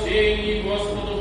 спасенні Господу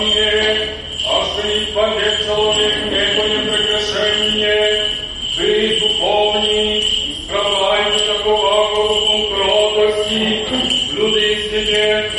желание, а женитьба нет человек, не не прегрешение. Ты духовник, исправляй такого, как он кротости, люди тебе,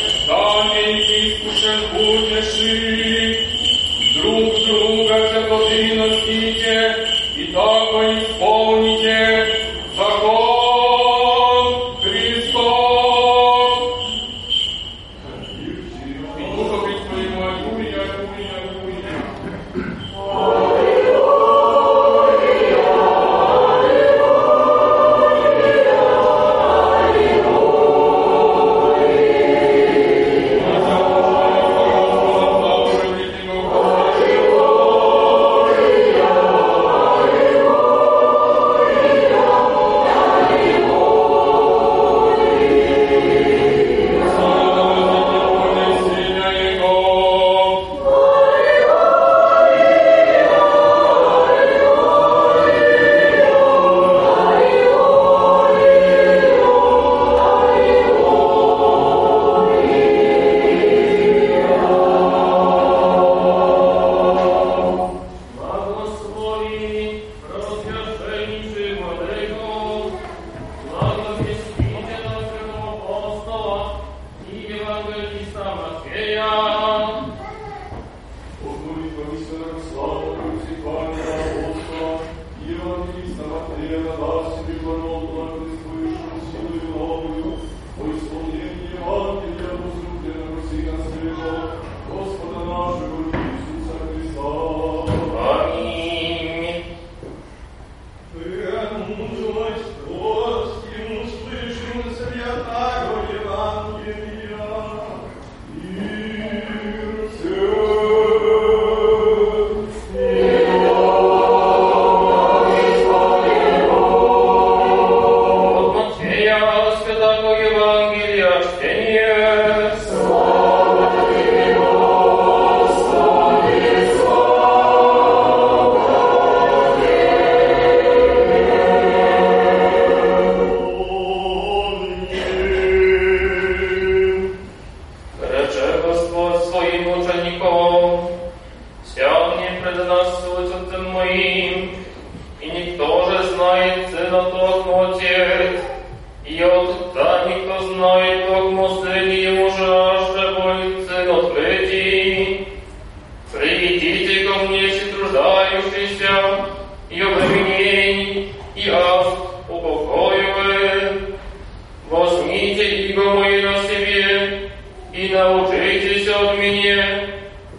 и научитесь от меня,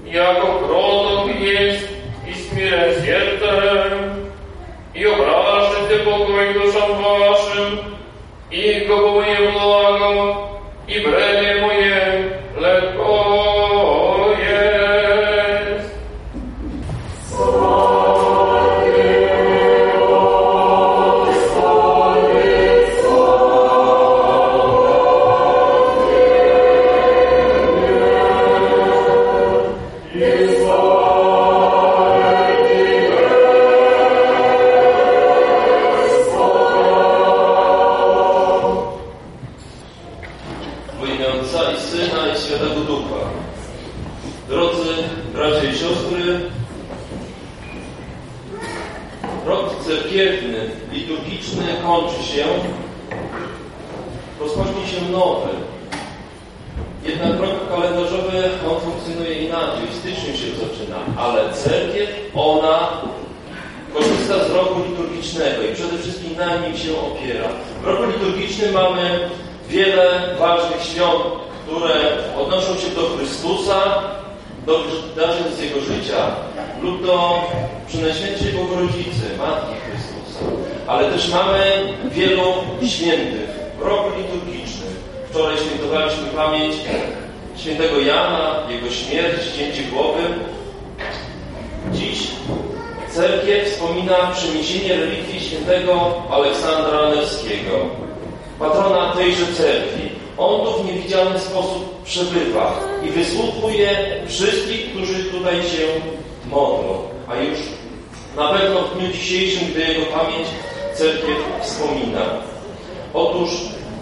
яко кроток есть и смирен сердцем, и обращайте покой душам вашим, и мое благо, и бремя мое się opiera. W roku liturgicznym mamy wiele ważnych świąt, które odnoszą się do Chrystusa, do wydarzeń z Jego życia lub do Przenajświętszej Bogorodzicy, Matki Chrystusa. Ale też mamy wielu świętych w roku liturgicznym. Wczoraj świętowaliśmy pamięć świętego Jana, jego śmierć, cięcie głowy. Cerkiew wspomina przeniesienie relikwii świętego Aleksandra Nevskiego, patrona tejże cerkwi. On tu w niewidzialny sposób przebywa i wysłuchuje wszystkich, którzy tutaj się modlą. A już na pewno w dniu dzisiejszym, gdy jego pamięć cerkiew wspomina. Otóż,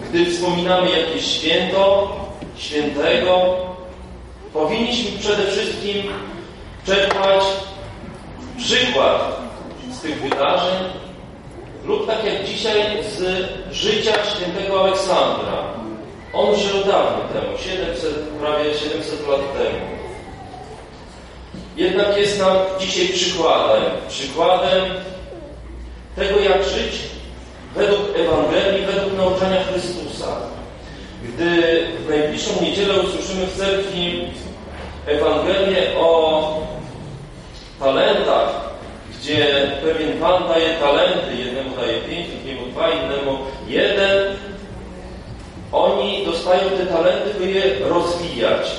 gdy wspominamy jakieś święto, świętego, powinniśmy przede wszystkim czerpać przykład z tych wydarzeń lub tak jak dzisiaj z życia świętego Aleksandra. On żył dawno temu, 700, prawie 700 lat temu. Jednak jest nam dzisiaj przykładem, przykładem tego, jak żyć według Ewangelii, według nauczania Chrystusa. Gdy w najbliższą niedzielę usłyszymy w cerkwi Ewangelię o talentach, gdzie pewien Pan daje talenty, jednemu daje pięć, drugiemu dwa, innemu jeden. Oni dostają te talenty, by je rozwijać.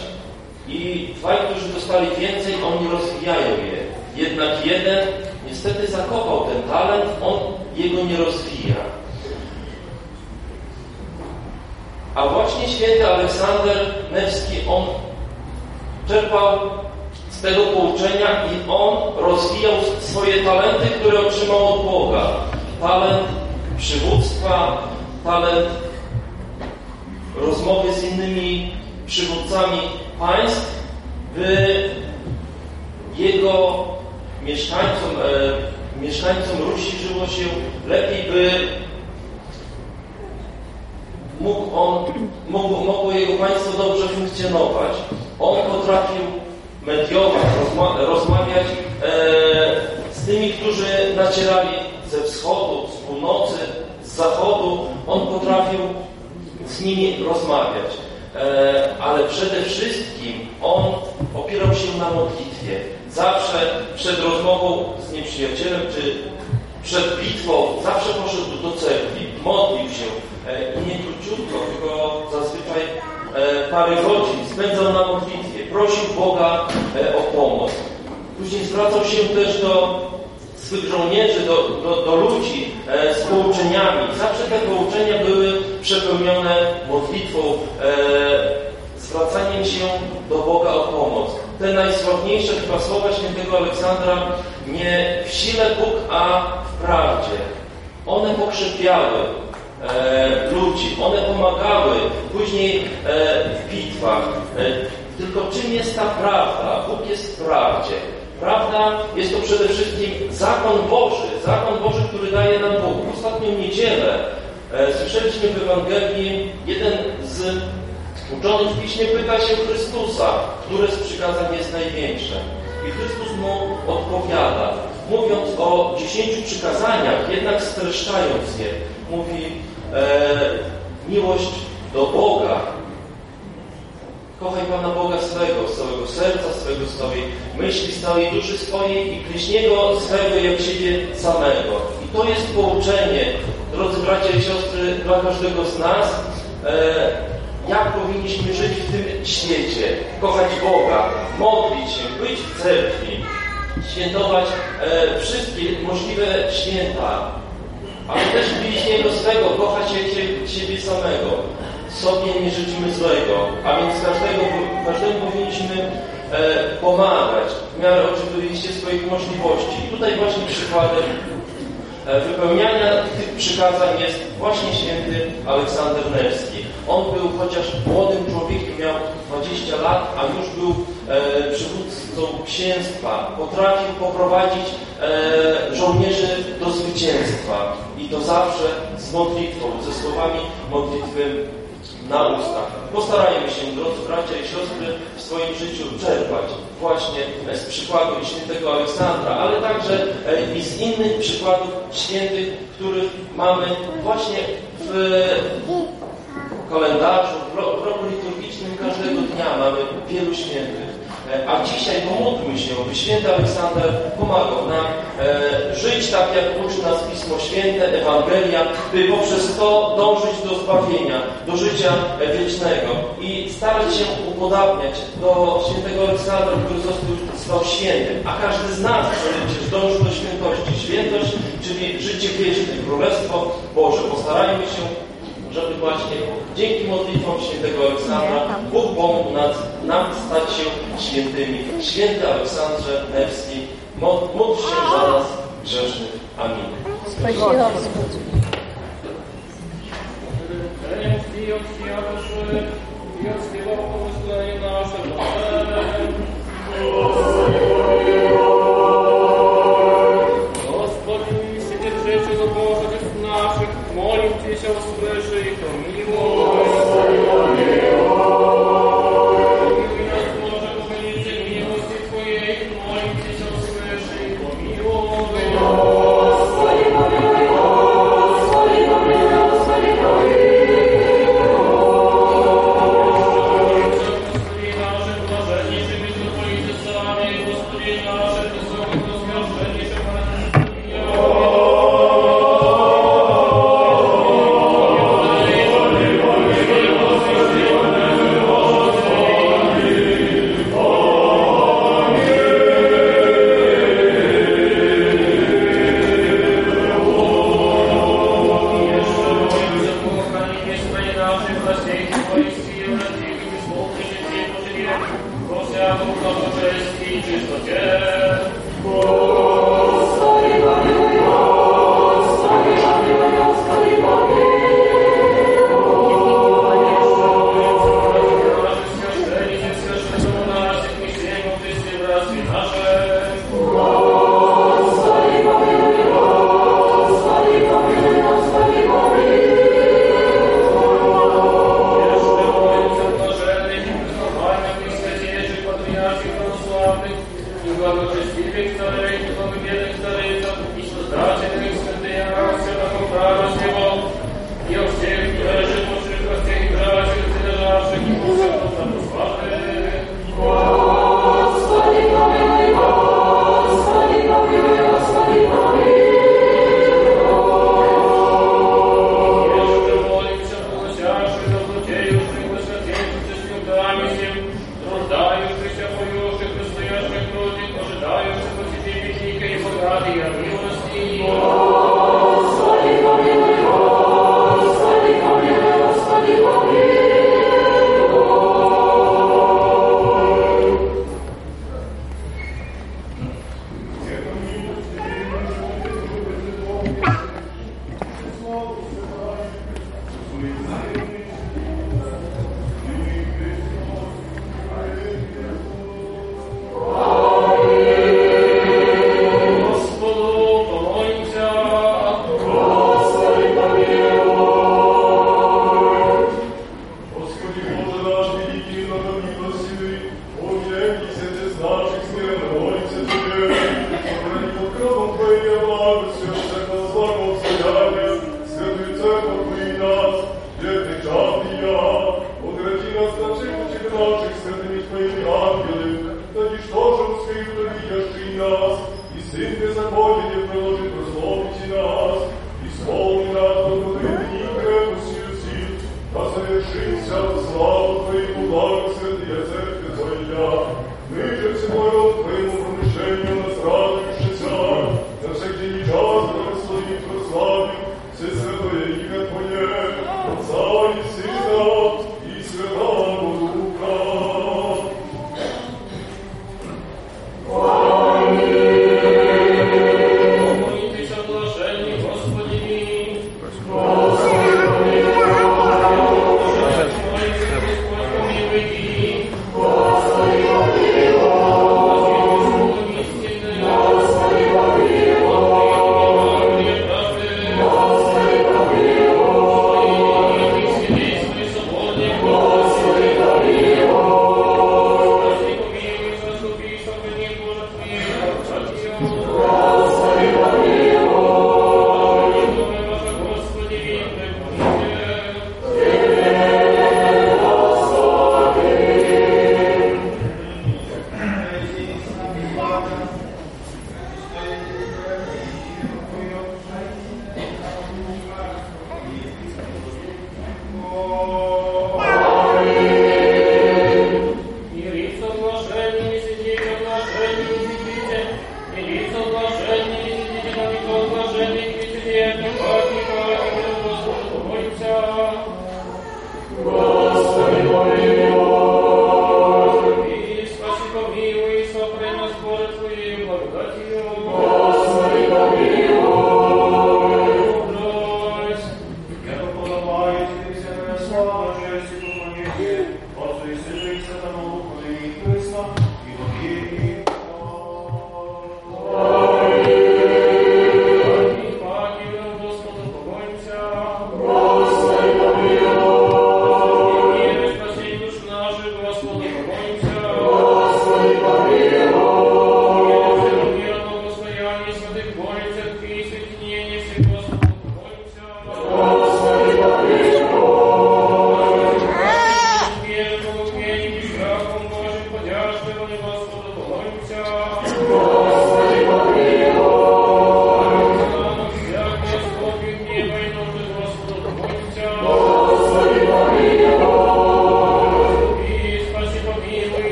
I dwaj, którzy dostali więcej, oni rozwijają je. Jednak jeden niestety zakopał ten talent, on jego nie rozwija. A właśnie święty Aleksander Nevski, on czerpał tego pouczenia i on rozwijał swoje talenty, które otrzymał od Boga. Talent przywództwa, talent rozmowy z innymi przywódcami państw, by jego mieszkańcom, e, mieszkańcom Rusi żyło się lepiej, by mógł on, mógł, mogło jego państwo dobrze funkcjonować. On potrafił mediować, rozma rozmawiać e, z tymi, którzy nacierali ze wschodu, z północy, z zachodu. On potrafił z nimi rozmawiać. E, ale przede wszystkim on opierał się na modlitwie. Zawsze przed rozmową z nieprzyjacielem, czy przed bitwą, zawsze poszedł do cerkwi, modlił się e, i nie króciutko, tylko zazwyczaj e, parę godzin spędzał na modlitwie, prosił Boga e, o pomoc. Później zwracał się też do swych żołnierzy, do, do, do ludzi e, z pouczeniami. Zawsze te pouczenia były przepełnione modlitwą, e, zwracaniem się do Boga o pomoc. Te najsławniejsze chyba słowa świętego Aleksandra nie w sile Bóg, a w prawdzie. One pokrzepiały e, ludzi, one pomagały później e, w bitwach. E, tylko czym jest ta prawda? Bóg jest w prawdzie. Prawda jest to przede wszystkim zakon Boży, zakon Boży, który daje nam Bóg. W ostatnią niedzielę e, słyszeliśmy w Ewangelii jeden z uczonych w Piśmie pyta się Chrystusa, które z przykazań jest największe. I Chrystus mu odpowiada, mówiąc o dziesięciu przykazaniach, jednak streszczając je, mówi e, miłość do Boga, Kochaj Pana Boga swego, z całego serca swego, z całej myśli, z całej duszy swojej i bliźniego swego jak siebie samego. I to jest pouczenie, drodzy bracia i siostry, dla każdego z nas, e, jak powinniśmy żyć w tym świecie. Kochać Boga, modlić się, być w cerkwi, świętować e, wszystkie możliwe święta, ale też bliźniego swego, kochać jak siebie samego sobie nie życzymy złego, a więc każdego, każdemu powinniśmy e, pomagać w miarę oczywiście swoich możliwości. I tutaj właśnie przykładem e, wypełniania tych przykazań jest właśnie święty Aleksander Nerski. On był chociaż młodym człowiekiem, miał 20 lat, a już był e, przywódcą księstwa. Potrafił poprowadzić e, żołnierzy do zwycięstwa. I to zawsze z modlitwą, ze słowami modlitwy na ustach. Postarajmy się, drodzy bracia i siostry, w swoim życiu czerpać właśnie z przykładu świętego Aleksandra, ale także e, i z innych przykładów świętych, których mamy właśnie w kalendarzu, w roku liturgicznym każdego dnia mamy wielu świętych. E, a dzisiaj pomódlmy się, by święty Aleksander pomagał nam e, żyć tak, jak uczy nas Pismo Święte, Ewangelia, by poprzez to dążyć do zbawienia, do życia wiecznego i starać się upodabniać do świętego Aleksandra, który został świętym. A każdy z nas przecież dąży do świętości. Świętość, czyli życie wieczne, Królestwo Boże. Postarajmy się żeby właśnie dzięki modlitwom świętego Aleksandra Bóg pomógł nas, nam stać się świętymi. Święty Aleksandrze Nevski, módl się za nas grzesznych. Amin. Спаси Господь. Господи, Lord.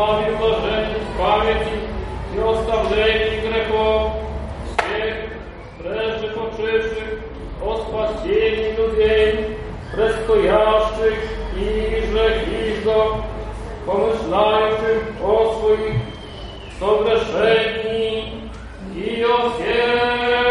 sławie zdarzenie, chwalę Ci i ostaw rzeki grechowi, śmiech, preży poczywszych, ospać dzieci ludzień, preskojaszczych i grzechizgo, pomyślających o swoich sobreszeni i o siebie.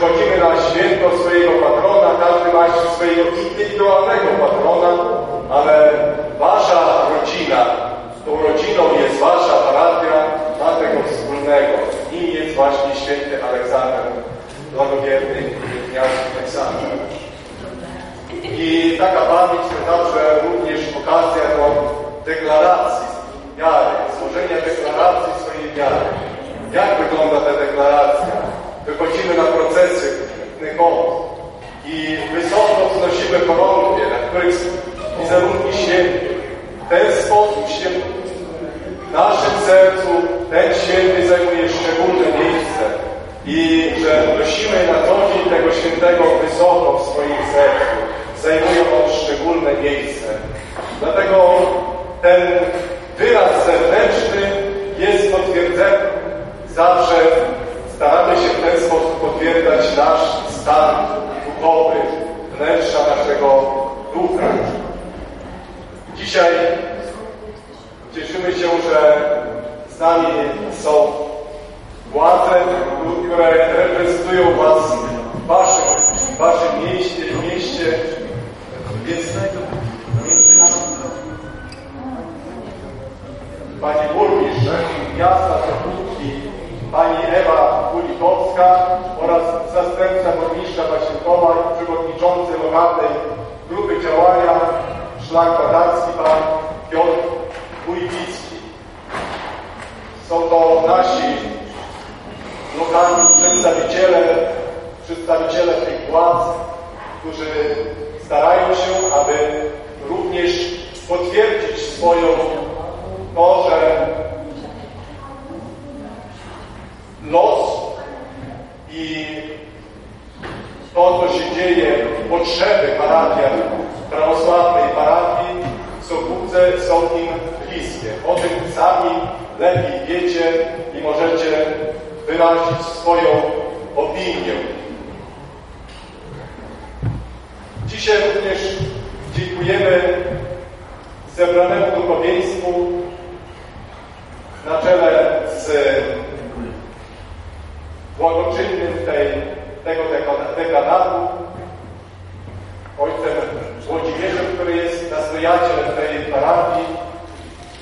przychodzimy na święto swojego patrona, każdy ma swojego indywidualnego patrona, ale wasza rodzina, tą rodziną jest wasza parafia, ma tego wspólnego. Nim jest właśnie święty Aleksander, błogowierny miast Aleksander. I taka pamięć to także również okazja do deklaracji wiary, złożenia deklaracji swojej wiary. Jak wygląda ta deklaracja? Wychodzimy na procesy Nykont i wysoko wznosimy koronkę, na których wizerunki świętych. W ten sposób święty, w naszym sercu ten święty zajmuje szczególne miejsce i że prosimy na co dzień tego świętego wysoko w swoim sercu. Zajmuje on szczególne miejsce. Dlatego ten wyraz zewnętrzny jest potwierdzeniem. Zawsze staramy się w ten sposób potwierdzać nasz stan duchowy, wnętrza naszego ducha. Dzisiaj cieszymy się, że z nami są władze, które reprezentują Was w Waszym, w waszym mieście, mieście. Więc między nami Pani burmistrz miasta Pani Ewa Kulikowska oraz zastępca burmistrza Wasienkowa i przewodniczący lokalnej grupy działania Szlak Badarski, Pan Piotr Wójcicki. Są to nasi lokalni przedstawiciele, przedstawiciele tych władz, którzy starają się, aby również potwierdzić swoją to, że los i to, co się dzieje, potrzeby parafii, prawosławnej parafii w Sokółce są im bliskie. O tym sami lepiej wiecie i możecie wyrazić swoją opinię. Dzisiaj również dziękujemy zebranemu duchowieństwu na czele z błagoczynnym tej, tego dekadatu, ojcem Włodzimierzem, który jest nastojacielem tej parafii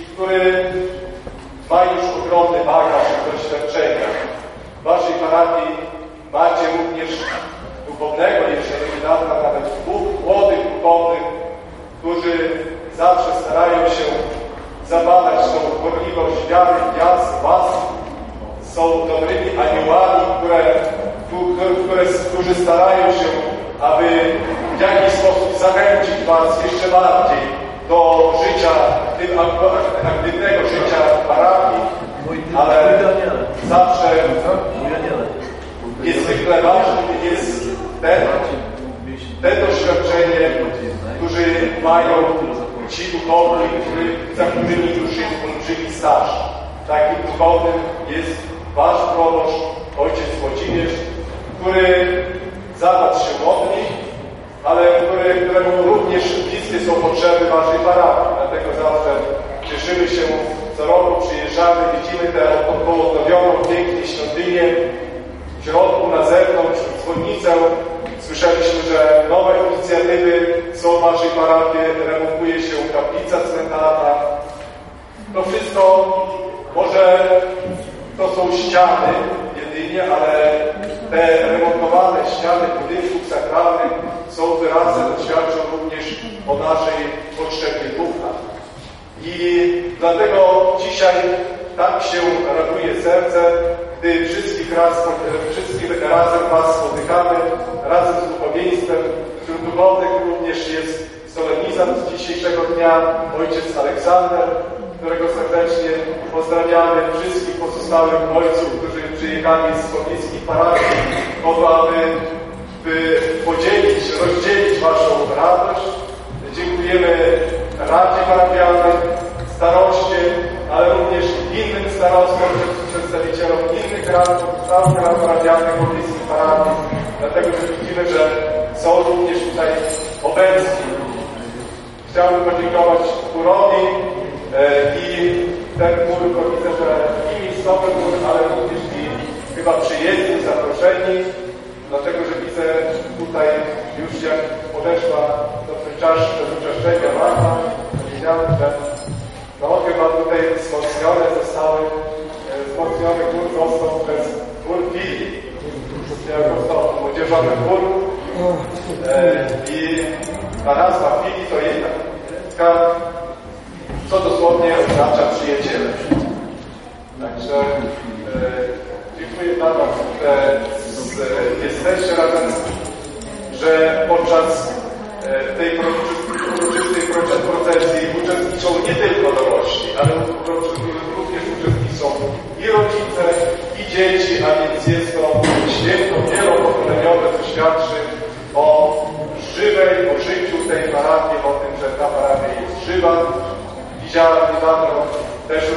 i który ma już ogromny bagaż doświadczenia. W waszej parafii macie również duchownego, jeszcze niedawno nawet dwóch młodych duchownych, którzy zawsze starają się zabadać tą gorliwość wiary gwiazd, was. Są dobrymi aniołami, które, którzy starają się, aby w jakiś sposób zachęcić was jeszcze bardziej do życia, tym aktywnego życia parafii, ale zawsze niezwykle ważne jest ten, te doświadczenie, którzy mają ci duchowni, za którymi już jest olbrzymi staż. Takim duchownym jest wasz proboszcz, ojciec Włodzimierz, który za was się modli, ale który, któremu również bliskie są potrzeby waszej parafii. Dlatego zawsze cieszymy się, co roku przyjeżdżamy, widzimy tę odnowioną pięknie świątynię, w środku, na zewnątrz, dzwonnicę. Słyszeliśmy, że nowe inicjatywy są w Waszej parafii, remontuje się kaplica cmentarna. To wszystko może to są ściany jedynie, ale te remontowane ściany budynków sakralnych są wyrazem, świadczą również o naszej potrzebie ducha. I dlatego dzisiaj tak się raduje serce, gdy wszystkich, raz, wszystkich razem Was spotykamy, razem z duchowieństwem, wśród duchownych również jest solenizant dzisiejszego dnia, ojciec Aleksander, którego serdecznie pozdrawiamy wszystkich pozostałych ojców, którzy przyjechali z pobliskich parafii, po to, aby by podzielić, rozdzielić Waszą radość. Dziękujemy Radzie Parafialnej, staroście, ale również innym starostom, przedstawicielom innych rad, całych rad parafialnych pobliskich parafii, dlatego że widzimy, że są również tutaj obecni. Chciałbym podziękować Kurowi, E, I ten mur, to widzę, że i miejscowy mur, ale również i chyba przyjezdni, zaproszeni, dlatego, że widzę tutaj już jak podeszła do tej czaszki do uczeszczenia mama, widziałem, że no chyba tutaj wzmocnione zostały, e, wzmocniony mur został przez mur Pili, jako został młodzieżowy mur e, i ta nazwa Pili to jednak co dosłownie oznacza przyjaciele. Także e, dziękuję dla że e, jesteście razem, że podczas e, tej uroczystej procesji uczestniczą nie tylko dorośli, ale również uczestniczą i rodzice, i dzieci, a więc jest to święto wielopokoleniowe, co świadczy o żywej, o życiu tej parafii, o tym, że ta parafia jest żywa, İnşallah biz.